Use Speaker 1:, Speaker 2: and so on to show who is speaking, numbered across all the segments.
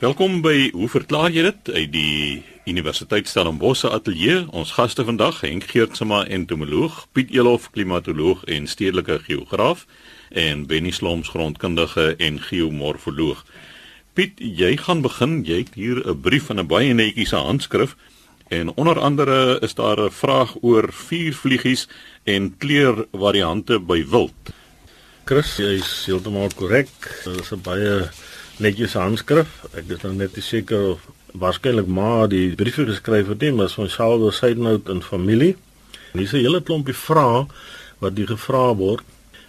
Speaker 1: Welkom by Hoe verklaar jy dit uit die Universiteit Stellenbosch ateljee. Ons gaste vandag, Henk Geertsma, entomoloog, Piet Elof, klimatoloog en stedelike geograaf en Benny Sloms, grondkundige en geomorfoloog. Piet, jy gaan begin. Jy het hier 'n brief van 'n baie netjiese handskrif en onder andere is daar 'n vraag oor vuurvliegies en kleurvariante by wild.
Speaker 2: Chris, jy is heeltemal korrek. Dit is 'n baie netjiese handskrif. Ek is nou net seker waarskynlik maar die briewe geskryf het nie, maar van Charles Seidenhout en familie. En hier is 'n hele klompie vrae wat die gevra word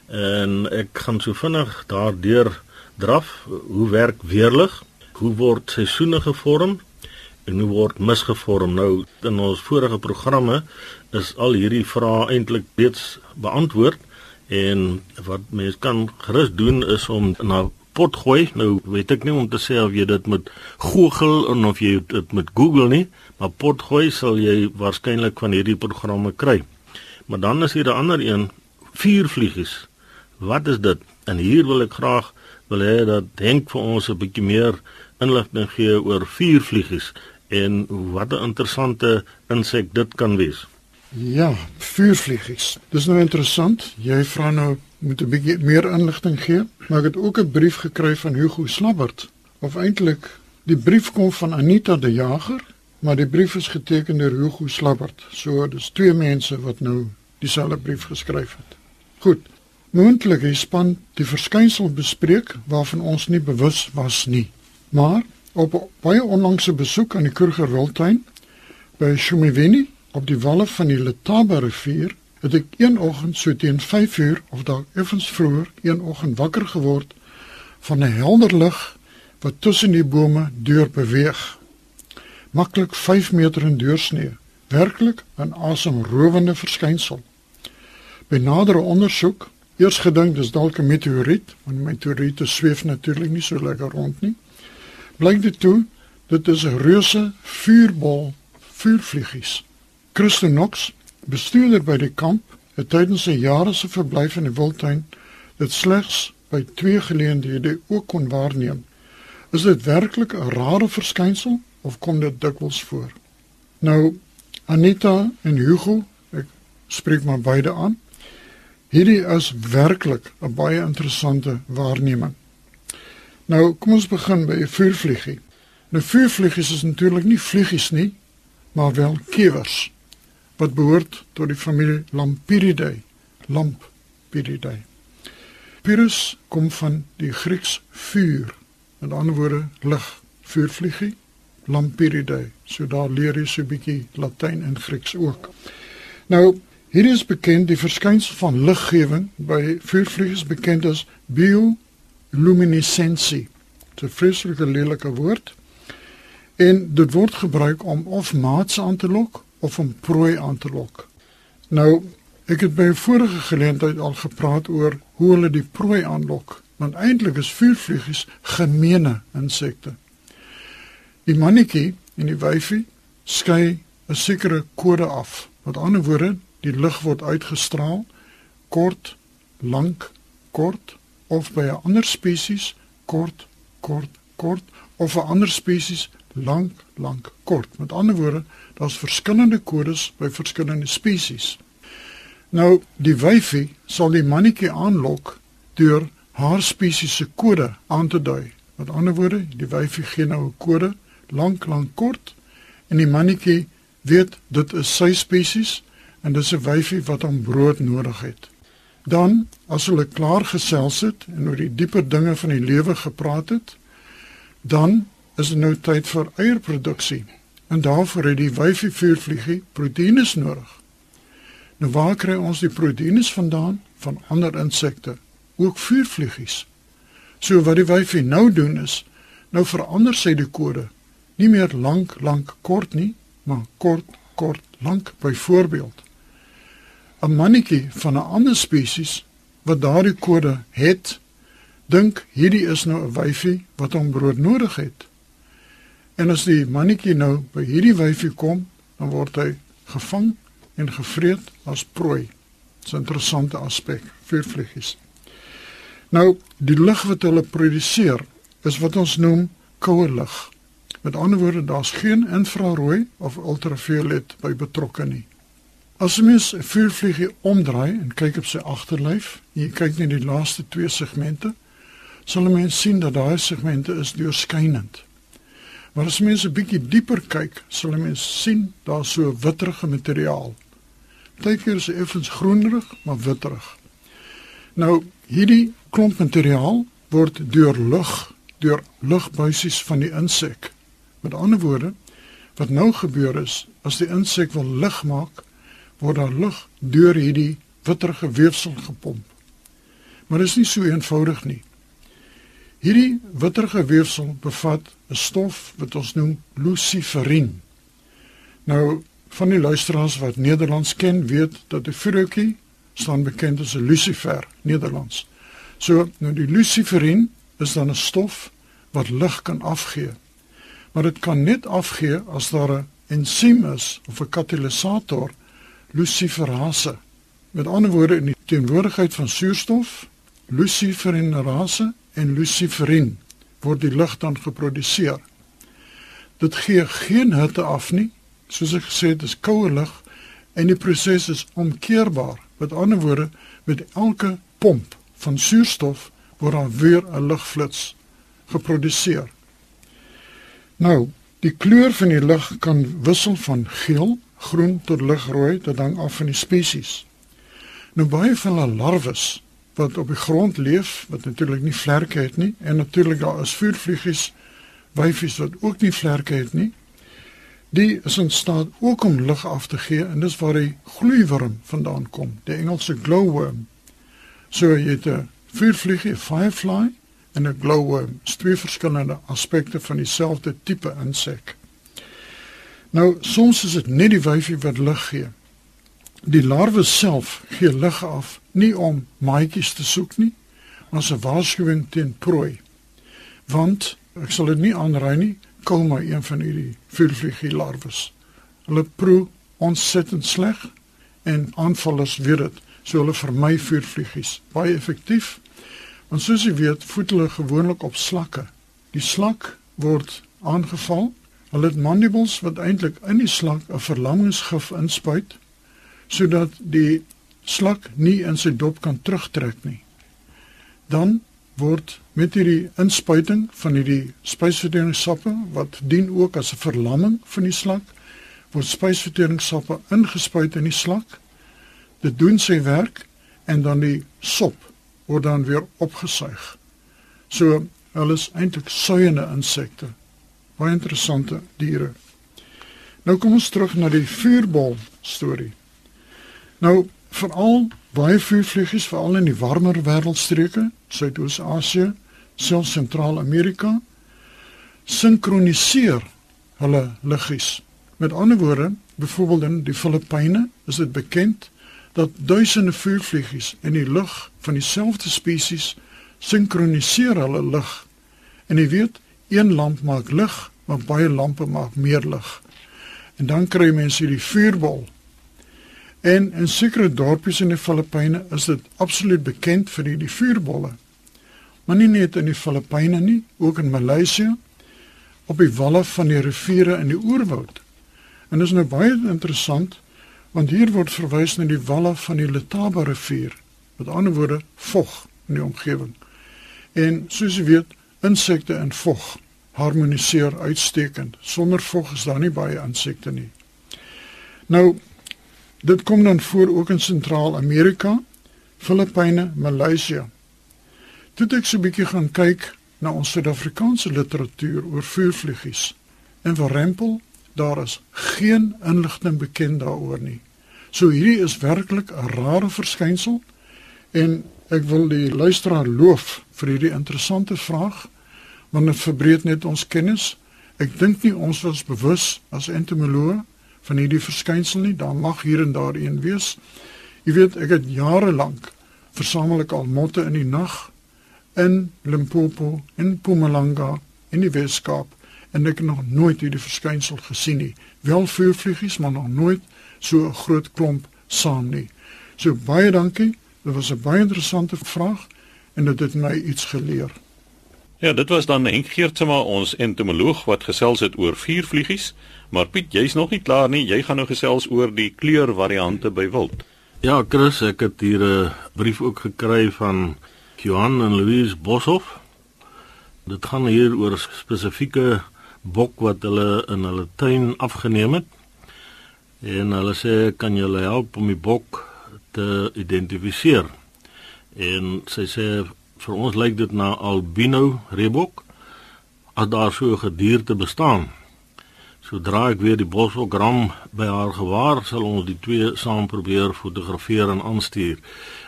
Speaker 2: en ek gaan so vinnig daardeur draf. Hoe werk weerlig? Hoe word seisoene gevorm? En hoe word mis gevorm? Nou in ons vorige programme is al hierdie vrae eintlik reeds beantwoord en wat mens kan gerus doen is om na pot gooi. Nou weet ek nie om te sê of jy dit met Google of jy dit met Google nie, maar pot gooi sal jy waarskynlik van hierdie programme kry. Maar dan is hier 'n ander een, vuurvliegies. Wat is dit? En hier wil ek graag wil hê dat denk vir ons 'n bietjie meer inligting gee oor vuurvliegies en wat 'n interessante insek dit kan wees.
Speaker 3: Ja, vuurvliegies. Dis nou interessant. Jy vra nou moet 'n bietjie meer inligting gee, maar ek het ook 'n brief gekry van Hugo Slabbert. Of eintlik, die brief kom van Anita de Jager, maar die brief is geteken deur Hugo Slabbert. So dis twee mense wat nou dieselfde brief geskryf het. Goed. Moontlik hy span die verskynsel bespreek waarvan ons nie bewus was nie. Maar op baie onlangse besoek aan die Kruger Wildtuin by Shumiveni op die walle van die Letaba rivier het ek een oggend so teen 5 uur of dalk effens vroeër een oggend wakker geword van 'n helder lig wat tussen die bome deur beweeg. Maklik 5 meter in deursnee, werklik 'n asemrowende verskynsel. By nadere ondersoek, eers gedink dis dalk 'n meteoriet, want meteoriete sweef natuurlik nie so lekker rond nie. Blyk dit toe dit is 'n reuse vuurbol vuurvliegies. Christonox bestuurder by die kamp het tydens sy jare se verblyf in die wildtuin dit slegs by twee geleenthede ook kon waarneem. Is dit werklik 'n rare verskynsel of kom dit dikwels voor? Nou Anita en Hugo, ek spreek maar beide aan. Hierdie is werklik 'n baie interessante waarneming. Nou kom ons begin by 'n vuurvliegie. Nou vuurvliegies is natuurlik nie vliegies nie, maar wel kewers wat behoort tot die familie Lampyridae. Lampyridae. Pyrrhus kom van die Grieks vuur, met ander woorde lig, vuurvliegie. Lampyridae. So daar leer jy so 'n bietjie Latyn en Grieks ook. Nou, hier is bekend die verskynsel van liggewing by vuurvliegies bekend as bioluminescensie. Dit is 'n vreeslike lelike woord. En dit word gebruik om of maats aan te lok of om prooi aan te lok. Nou, ek het by 'n vorige geleentheid al gepraat oor hoe hulle die prooi aanlok, want eintlik is vuurvliegies gemeene insekte. Die mannetjie en die wyfie skei 'n sekere kode af. Met ander woorde, die lig word uitgestraal kort, lank, kort of by 'n ander spesies kort, kort, kort of 'n ander spesies lank, lank, kort. Met ander woorde, daar's verskillende kodes by verskillende spesies. Nou, die wyfie sal die mannetjie aanlok deur haar spesies se kode aan te dui. Met ander woorde, die wyfie gee nou 'n kode, lank, lank, kort en die mannetjie weet dit is sy spesies en dis 'n wyfie wat hom brood nodig het. Dan, as hulle klaar gesels het en oor die dieper dinge van die lewe gepraat het, dan is dit nou tyd vir eierproduksie. En daarvoor het die wyfie vuurvliegie proteïnes nodig. Nou waar kry ons die proteïnes vandaan? Van ander insekte, ook vuurvliegies. So wat die wyfie nou doen is, nou verander sy die kode. Nie meer lank, lank, kort nie, maar kort, kort, lank byvoorbeeld. 'n Mannetjie van 'n ander spesies wat daardie kode het, dink hierdie is nou 'n wyfie wat hom brood nodig het. En as die mannetjie nou by hierdie wyfie kom, dan word hy gevang en gevreet as prooi. Dis 'n interessante aspek vir vliegies. Nou, die lig wat hulle produseer is wat ons noem koue lig. Met ander woorde, daar's geen infrarooi of ultraviolet by betrokke nie. As jy mens 'n vuurvliegie omdraai en kyk op sy agterlyf, jy kyk net die laaste twee segmente, sal jy mens sien dat daai segmente is deurskynend. Maar as mens 'n bietjie dieper kyk, sal jy mens sien daar's so witterige materiaal. Partykeer is effens groenerig, maar witterig. Nou, hierdie klomp materiaal word deur lug, deur lugbuisies van die insek. Met ander woorde, wat nou gebeur is, as die insek wil lig maak, word daar lug deur hierdie witterige weefsel gepomp. Maar dit is nie so eenvoudig nie. Hierdie witterige weefsel bevat 'n stof wat ons noem luciferin. Nou van die luisteraars wat Nederlands ken, weet dat 'n vuurtjie staan bekend as 'n lucifer, Nederlands. So, nou die luciferin is dan 'n stof wat lig kan afgee. Maar dit kan net afgee as daar 'n ensiem is of 'n katalisator luciferase. Met ander woorde in die teenwoordigheid van suurstof, luciferinase en luciferin word die lig dan geproduseer. Dit gee geen hitte af nie, soos ek gesê het, dis koue lig en die proses is omkeerbaar. Met ander woorde, met elke pomp van suurstof word daar weer 'n ligflits geproduseer. Nou, die kleur van die lig kan wissel van geel groen tot ligrooi, dit hang af van die spesies. Nou baie van hulle larwes wat op die grond leef, wat natuurlik nie vlerke het nie en natuurlik daar is vuurvliegies, wyfies wat ook nie vlerke het nie. Die is in staat ook om lig af te gee en dis waar die gloeiworm vandaan kom, die Engelse glowworm. So jy het 'n vuurvliegie, 'n firefly en 'n glowworm, twee verskillende aspekte van dieselfde tipe insek. Nou soms is dit net die wyfie wat lig gee. Die larwe self gee lig af nie om maatjies te soek nie, maar as 'n waarskuwing teen prooi. Want ek sal dit nie aanraai nie, kom maar een van hierdie vuurvliegie larwes. Hulle proe ontsettend sleg en aanvallers weet dit, so hulle vermy vuurvliegies. Baie effektief. Want soos jy weet, voed hulle gewoonlik op slakke. Die slak word aangeval Hulle het mandibles wat eintlik in die slak 'n verlammingsgif inspuit sodat die slak nie in sy dop kan terugtrek nie. Dan word met hierdie inspuiting van hierdie spysverteringssappe wat dien ook as 'n verlamming van die slak, word spysverteringssappe ingespuit in die slak. Dit doen sy werk en dan die sop word dan weer opgesuig. So hulle is eintlik suiende insekte baie interessante diere. Nou kom ons terug na die vuurbol storie. Nou veral baie vuurvliegies veral in die warmer wêreldstreke, Suidoos-Asië, selfs Sentraal-Amerika, sinkroniseer hulle liggies. Met ander woorde, byvoorbeeld in die Filippyne, is dit bekend dat duisende vuurvliegies in die lug van dieselfde spesies sinkroniseer hulle lig. En jy weet, een lamp maak lig, maar baie lampe maak meer lig. En dan kry mense hierdie vuurbol. En in sekere dorpies in die Filippyne is dit absoluut bekend vir hierdie vuurbolle. Maar nie net in die Filippyne nie, ook in Maleisië op die walle van die riviere in die oerwoud. En dit is nou baie interessant want hier word verwys na die walle van die Letaba rivier. Met ander woorde, vog in die omgewing. En soos jy weet, insekte en vog harmoniseer uitstekend. Sonder vog is daar nie baie insekte nie. Nou dit kom dan voor ook in Sentraal-Amerika, Filippyne, Maleisië. Toe ek so 'n bietjie gaan kyk na ons Suid-Afrikaanse literatuur oor vuurvliegies en verrempel, daar is geen inligting bekend daaroor nie. So hierdie is werklik 'n rare verskynsel en ek wil die luisteraar loof vir hierdie interessante vraag want dit verbreek net ons kennis. Ek dink nie ons was bewus as entomoloë van hierdie verskynsel nie. Daar mag hier en daar een wees. Jy weet, ek het jare lank versamel ek al motte in die nag in Limpopo, in Mpumalanga, in die Weskaap en ek het nog nooit hierdie verskynsel gesien nie. Wel vuurvliegies, maar nog nooit so 'n groot klomp saam nie. So baie dankie. Dit was 'n baie interessante vraag en dit het my iets geleer.
Speaker 1: Ja, dit was dan Henk Geertsma ons entomoloog wat gesels het oor vuurvliegies, maar Piet, jy's nog nie klaar nie. Jy gaan nou gesels oor die kleurvariante by wild.
Speaker 2: Ja, Chris, ek het hier 'n brief ook gekry van Johan en Louise Boshoff. Dit gaan hier oor spesifieke bok wat hulle in hulle tuin afgeneem het. En hulle sê kan julle help om die bok te identifiseer. En sy sê vir ons lyk dit na albino rebok as daar so 'n gedierte bestaan. Sodra ek weer die bosbokram by haar gewaar, sal ons die twee saam probeer fotografeer en aanstuur.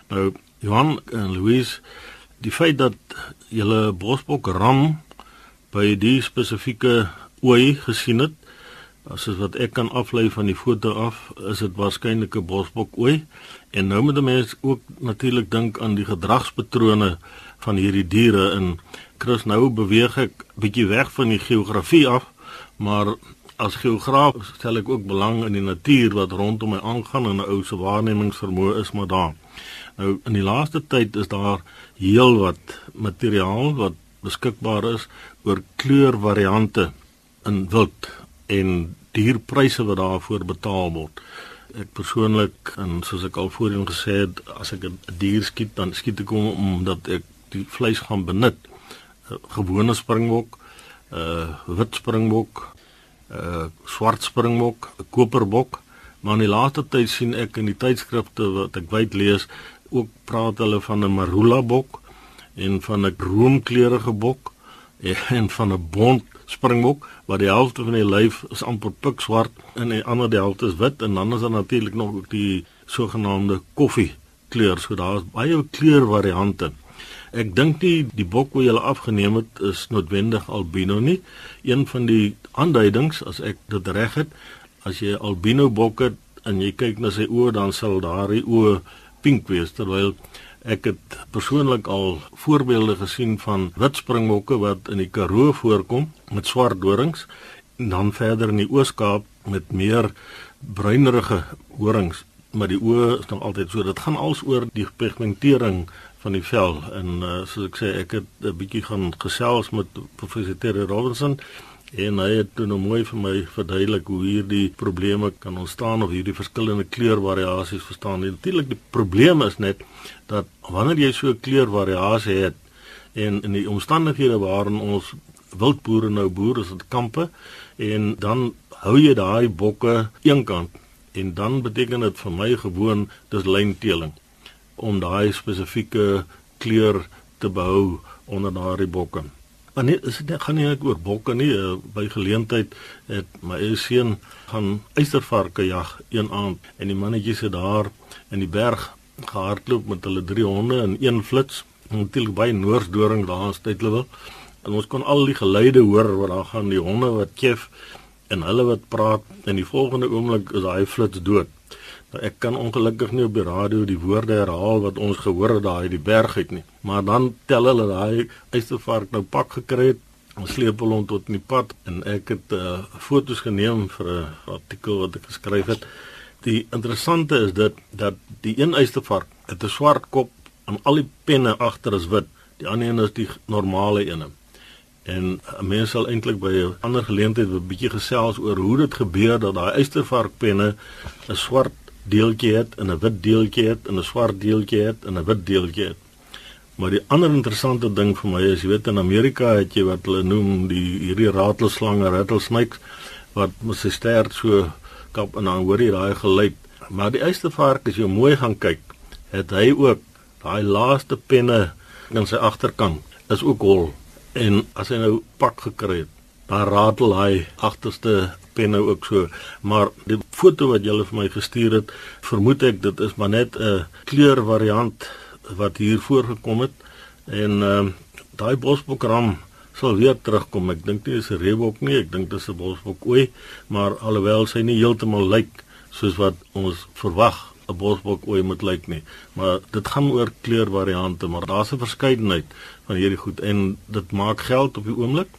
Speaker 2: Nou Johan en Louise, die feit dat julle bosbokram by die spesifieke ooi gesien het, as wat ek kan aflei van die foto af, is dit waarskynlik 'n bosbok ooi. En nou moet 'n mens ook natuurlik dink aan die gedragspatrone van hierdie diere in Chris nou beweeg ek bietjie weg van die geografie af, maar as geograaf stel ek ook belang in die natuur wat rondom my aangaan en 'n ou se waarnemingsvermoë is maar daar. Nou in die laaste tyd is daar heelwat materiaal wat beskikbaar is oor kleurvariante in wild en dierpryse wat daarvoor betaal word ek persoonlik en soos ek al voorheen gesê het, as ek 'n dier skiet, dan skiet ek hom omdat ek die vleis gaan benut. 'n Gewone springbok, 'n uh, wit springbok, 'n uh, swart springbok, 'n koperbok, maar in die laaste tyd sien ek in die tydskrifte wat ek wyd lees, ook praat hulle van 'n marula bok en van 'n roomkleurige bok en van 'n bont springbok waar die helfte van die lyf is amper pikswart en die ander helfte is wit en dan is daar natuurlik nog ook die sogenaamde koffie kleur so daar is baie kleurvariante. Ek dink nie die bok wat jy afgeneem het is noodwendig albino nie. Een van die aanduidings as ek dit reg het, as jy albino bok het en jy kyk na sy oë dan sal daardie oë pink wees terwyl Ek het persoonlik al voorbeelde gesien van wit springbokke wat in die Karoo voorkom met swart dorings en dan verder in die Oos-Kaap met meer bruinerige horings, maar die oë is nog altyd so. Dit gaan als oor die pigmentering van die vel en uh, soos ek sê, ek het 'n bietjie gaan gesels met professor Terry Robinson en hy het nou mooi vir my verduidelik hoe hierdie probleme kan ontstaan of hierdie verskillende kleurvariasies verstaan. Natuurlik die probleem is net dat wanneer jy so 'n kleurvariasie het en in die omstandighede waarin ons wildboere nou boer is dit kampe en dan hou jy daai bokke eenkant en dan beteken dit vir my gewoon dis lynteeling om daai spesifieke kleur te behou onder daardie bokke. Maar nee, dit gaan nie oor bokke nie. Uh, by geleentheid het my seun gaan eystervarke jag een aand en die mannetjies het daar in die berg gehardloop met hulle drie honde in een flits. Natuurlik baie noordsdoring daar in Stellenbosch. En ons kon al die geluide hoor wat daar gaan die honde wat kef en hulle wat praat en die volgende oomblik is daai flits dood. Nou ek kan ongelukkig nie op die radio die woorde herhaal wat ons gehoor het daai die berg uit nie. Maar dan tel hulle daai eystervark nou pak gekry het. Ons sleep hom tot in die pad en ek het uh, foto's geneem vir 'n artikel wat ek geskryf het. Die interessante is dit dat die een eystervark het 'n swart kop en al die penne agter is wit. Die ander een is die normale een. En mense sal eintlik by 'n ander geleentheid 'n bietjie gesels oor hoe dit gebeur dat daai eystervarkpenne 'n swart deeltjie het en 'n wit deeltjie het en 'n swart deeltjie het en 'n wit deeltjie het. Maar die ander interessante ding vir my is jy weet in Amerika het jy wat hulle noem die hierdie ratelslange rattlesnakes wat mos sy stert so kap en dan hoor jy daai geluid. Maar die eystervark as jy mooi gaan kyk, het hy ook daai laaste penne aan sy agterkant is ook hol en as hy nou pak gekry het, dan ratel hy agterste penne ook so. Maar die foto wat julle vir my gestuur het, vermoed ek dit is maar net 'n kleurvariant wat hier voorgekom het en ehm uh, daai bosbokram sal weer terugkom. Ek dink nie dis 'n reebok nie, ek dink dis 'n bosbok ooi, maar alhoewel sy nie heeltemal lyk soos wat ons verwag 'n bosbok ooi moet lyk nie, maar dit gaan oor kleurvariante, maar daar's 'n verskeidenheid van hierdie goed en dit maak geld op die oomblik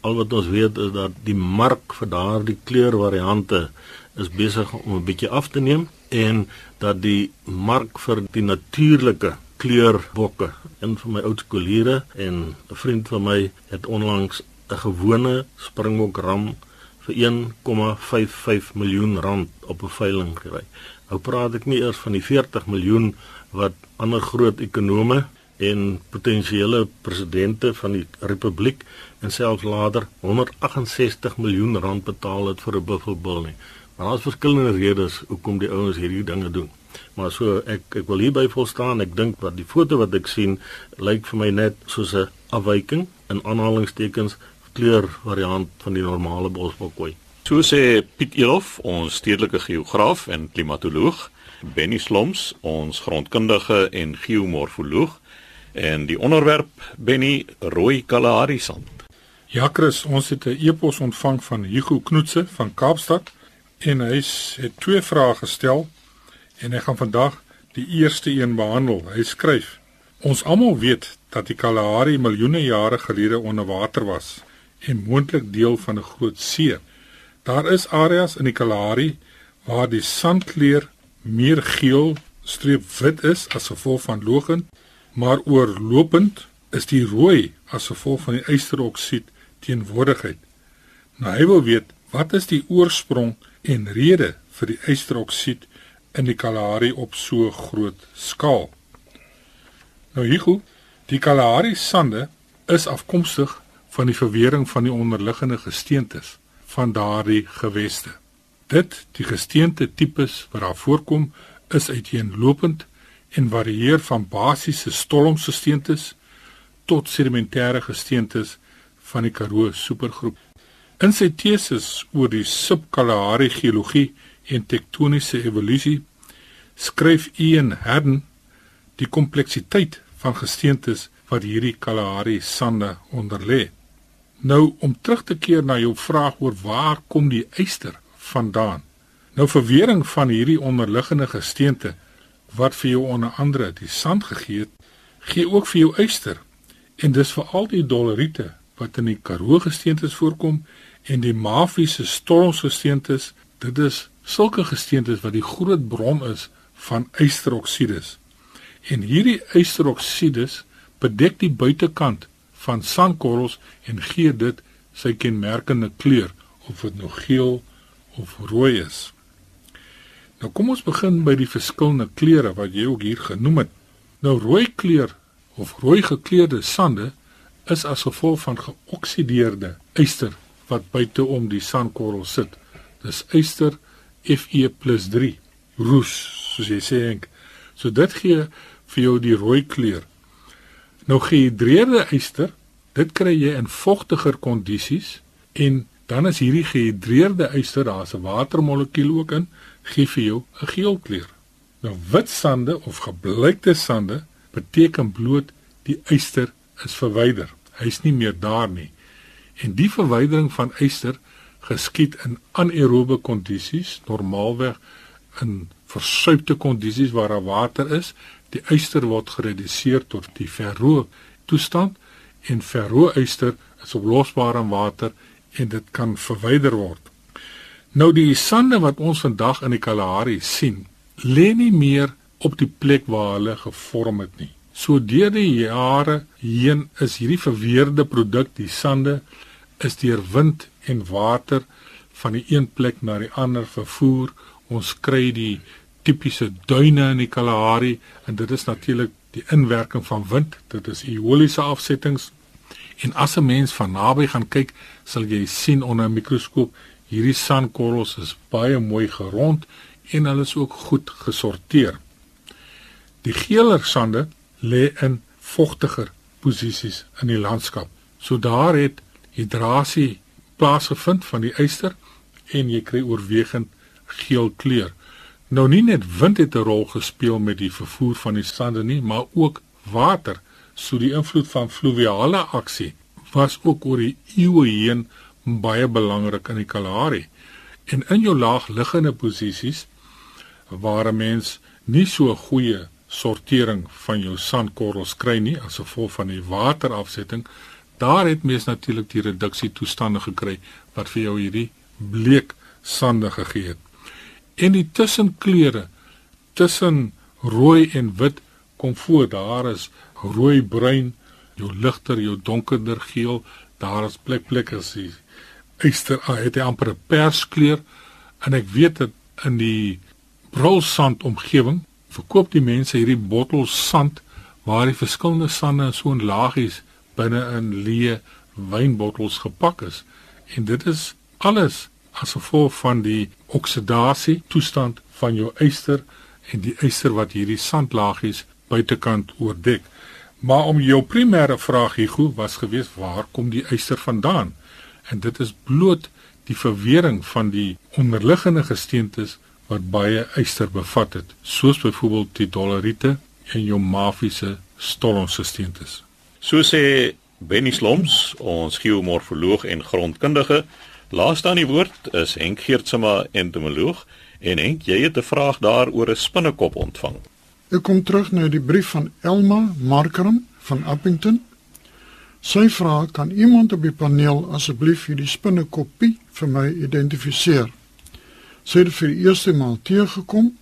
Speaker 2: al wat ons weet is dat die mark vir daardie kleurvariante is besig om 'n bietjie af te neem en dat die mark vir die natuurlike kleurbokke. Een van my ou skooliere en 'n vriend van my het onlangs 'n gewone springbok ram vir 1,55 miljoen rand op 'n veiling gery. Nou praat ek nie eers van die 40 miljoen wat ander groot ekonome en potensiële presidente van die republiek en selfs later 168 miljoen rand betaal het vir 'n buffelbil nie. Maar daar's verskillende redes hoekom die ouens hierdie dinge doen. Maar so ek ek wil hierby volstaan. Ek dink wat die foto wat ek sien lyk vir my net soos 'n afwyking in aanhalingstekens kleur variant van die normale bosbokkooi.
Speaker 1: So sê Piet Elof, ons stedelike geograaf en klimatoloog, Benny Sloms, ons grondkundige en geomorfoloog en die onderwerp Benny rooi Kalahari sand.
Speaker 4: Ja Chris, ons het 'n e-pos ontvang van Hugo Knoetse van Kaapstad en hy het twee vrae gestel en hy gaan vandag die eerste een behandel. Hy skryf: Ons almal weet dat die Kalahari miljoene jare gelede onder water was en moontlik deel van 'n groot see. Daar is areas in die Kalahari waar die sandkleur meer geel streep wit is as gevolg van logend maar oorlopend is die rooi as gevolg van die ysteroksied teenwoordigheid. Nou hy wil weet, wat is die oorsprong en rede vir die ysteroksied in die Kalahari op so groot skaal? Nou Hugo, die Kalahari sande is afkomstig van die verwering van die onderliggende gesteentes van daardie geweste. Dit, die gesteente tipes wat daar voorkom, is uiteenlopend en varieer van basiese stolmgesteentes tot sedimentêre gesteentes van die Karoo supergroep. In sy teses oor die subkalahari geologie en tektoniese evolusie skryf Ian Haddon die kompleksiteit van gesteentes wat hierdie Kalahari sande onderlê. Nou om terug te keer na jou vraag oor waar kom die yster vandaan? Nou verwering van hierdie onderliggende gesteente wat vir jou onder andere die sand gegee het, gee ook vir jou yster. En dis vir al die doleriete wat in die Karoo gesteentes voorkom en die mafiese stormgesteentes, dit is sulke gesteentes wat die groot bron is van ysteroksides. En hierdie ysteroksides bedek die buitekant van sandkorrels en gee dit sy kenmerkende kleur of dit nou geel of rooi is. Nou kom ons begin by die verskillende kleure wat jy ook hier genoem het. Nou rooi kleur of rooi gekleurde sande is as gevolg van geoksideerde yster wat buite om die sandkorrel sit. Dis yster Fe+3, roes, soos jy sê. Henk. So dit gee vir jou die rooi kleur. Nou gehidreerde yster, dit kry jy in vogtiger kondisies en dan is hierdie gehidreerde yster, daar's 'n watermolekuul ook in, gee vir jou 'n geel kleur. Nou wit sande of gebleikte sande beteken bloot die yster is verwyder. Hy's nie meer daar nie. En die verwydering van yster geskied in anaerobe kondisies, normaalweg in versuipte kondisies waar daar water is. Die yster word gereduseer tot die ferro toestand en ferro yster is oplosbaar in water en dit kan verwyder word. Nou die sande wat ons vandag in die Kalahari sien, lê nie meer op die plek waar hulle gevorm het nie. So deur die jare heen is hierdie verweerde produk, die sande, is deur wind en water van die een plek na die ander vervoer. Ons kry die tipiese duine in die Kalahari en dit is natuurlik die inwerking van wind. Dit is eoliese afsettings. En as 'n mens van naby gaan kyk, sal jy sien onder 'n mikroskoop Hierdie sandkorrels is baie mooi gerond en hulle is ook goed gesorteer. Die geeler sande lê in vogtiger posisies in die landskap. So daar het hidrasie plaasgevind van die yster en jy kry oorwegend geel kleur. Nou nie net wind het 'n rol gespeel met die vervoer van die sande nie, maar ook water. So die invloed van fluviale aksie was ook oor die eeue heen baie belangrik in die Kalahari. En in jou laagliggende posisies waar 'n mens nie so goeie sortering van jou sandkorrels kry nie as gevolg van die waterafsetting, daar het mens natuurlik die reduksie toestande gekry wat vir jou hierdie bleek sande gegee het. En die tussenkleure tussen rooi en wit kom voor. Daar is rooi, bruin, jou ligter, jou donkerder geel. Daar is plek plek as die eyster ah, het hy amper 'n perskleur en ek weet dat in die brolsand omgewing verkoop die mense hierdie bottels sand waar die verskillende sande so in laagies binne in leë wynbottels gepak is en dit is alles as gevolg van die oksidasie toestand van jou eyster en die eyster wat hierdie sandlaagies buitekant oordek. Maar om jou primêre vraag Hugo was gewees waar kom die eyster vandaan? En dit is bloot die verwering van die onderliggende gesteentes wat baie eyster bevat het, soos byvoorbeeld die doleriete en jou mafiese stolonsgesteentes.
Speaker 1: So sê Benny Sloms, ons geomorfoloog en grondkundige, laaste aan die woord is Henk Geertsma, entomoloog, en Henk, jy het 'n vraag daar oor 'n spinnekop ontvang.
Speaker 3: Ek kom terug na die brief van Elma Markram van Appington. Sy vra kan iemand op die paneel asseblief hierdie spinnekopie vir my identifiseer. Sy het vir die eerste maal teëgekom.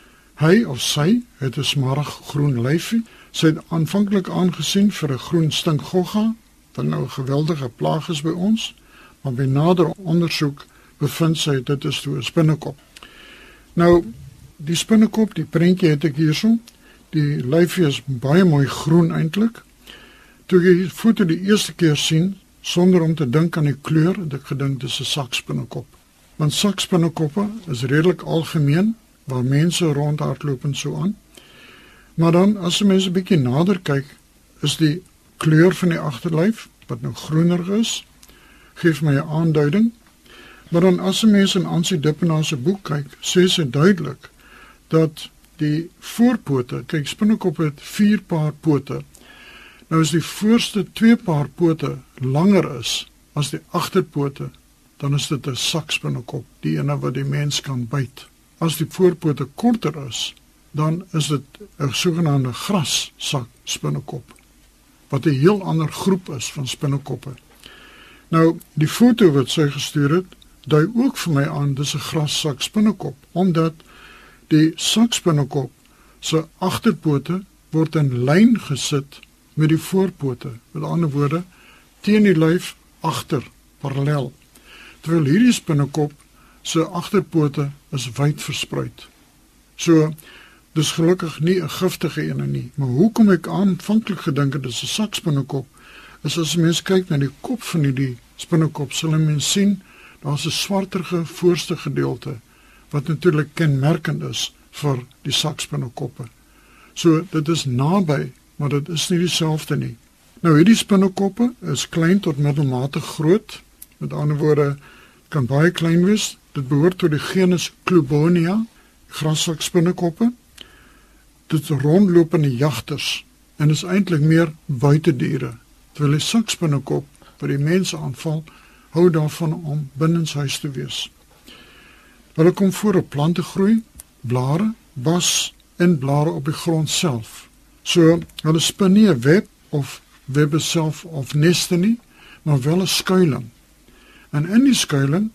Speaker 3: Hy of sy het 'n smarrig groen lyfie. Sy het aanvanklik aangesien vir 'n groen stinkgogga wat nou 'n geweldige plaag is by ons, maar by nader ondersoek bevind sy dit is toe 'n spinnekop. Nou die spinnekop, die prentjie het ek hierso. Die lyfie is baie mooi groen eintlik. Toe ek die foto die eerste keer sien sonder om te dink aan die kleur, het ek gedink dis 'n sakspinnekop. Want sakspinnekoppe is redelik algemeen waar mense rondhardloop en so aan. Maar dan as jy mense 'n bietjie nader kyk, is die kleur van die agterlyf wat nou groener is, gee my 'n aanduiding. Maar dan as jy mense in Ansie Dippenaar se boek kyk, sê sy duidelik dat die voorpote, kyk spinnekoppe het 4 paar pote. Nou as die voorste 2 paar pote langer is as die agterpote, dan is dit 'n sakspinnekop, die ene wat die mens kan byt. As die voorpote korter is, dan is dit 'n sogenaamde grassak-spinnekop wat 'n heel ander groep is van spinnekoppe. Nou, die foto wat sy gestuur het, dui ook vir my aan dis 'n grassak-spinnekop, omdat die sakspinnekop se agterpote word in lyn gesit met die voorpote. Met ander woorde, teen die lyf agter, parallel. Terwyl hierdie spinnekop se agterpote is wyd versprei. So Dis gelukkig nie 'n giftige een nie, maar hoekom ek aanvanklik gedink het dis 'n sakspinnekop, is as mens kyk na die kop van hierdie spinnekop, sal mens sien daar's 'n swarterige voorste gedeelte wat natuurlik kenmerkend is vir die sakspinnekoppe. So dit is naby, maar dit is nie dieselfde nie. Nou hierdie spinnekoppe is klein tot middelmatig groot. Met ander woorde kan baie klein wees. Dit behoort tot die genus Clubonia, grasakspinnekoppe dit rondlopende jagters en is eintlik meer buitediere. Terwyl die sakspinnekop wat die mense aanval, hou daarvan om binnenshuis te wees. Hulle kom voor op plante groei, blare, bas en blare op die grond self. So hulle spin nie 'n web of webbe self of neste nie, maar wel 'n skuilings. En in die skuilings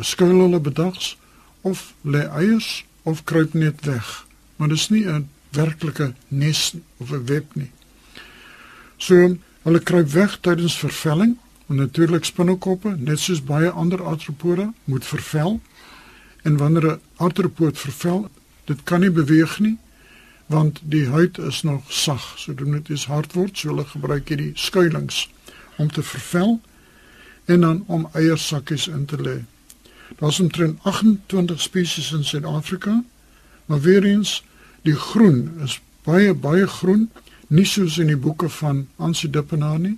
Speaker 3: skuil hulle bedags of lê eiers of kruip net weg. Maar dit is nie 'n werklike nes of 'n web nie. So hulle kruip weg tydens vervelling, en natuurlik spinnekoppe, net soos baie ander artropode, moet vervel. En wanneer 'n artropoot vervel, dit kan nie beweeg nie want die huid is nog sag, so dit moet eens hard word, so hulle gebruik hierdie skuilings om te vervel en dan om eiersakkies in te lê. Daar's omtrent 28 spesies in Suid-Afrika, maar weer eens Die groen is baie baie groen, nie soos in die boeke van Ansie Dippenaar nie,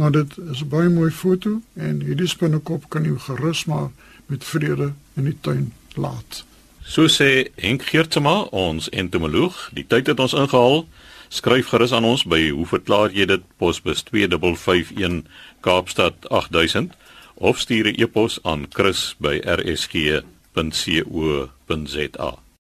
Speaker 3: maar dit is 'n baie mooi foto en hierdie spinnekop kan jy gerus maar met vrede in die tuin laat.
Speaker 1: So sê Henk Geertsma, ons entomoloog, die tyd het ons ingehaal. Skryf gerus aan ons by hoe verklaar jy dit posbus 2551 Kaapstad 8000 of stuur 'n e-pos aan chris@rsg.co.za.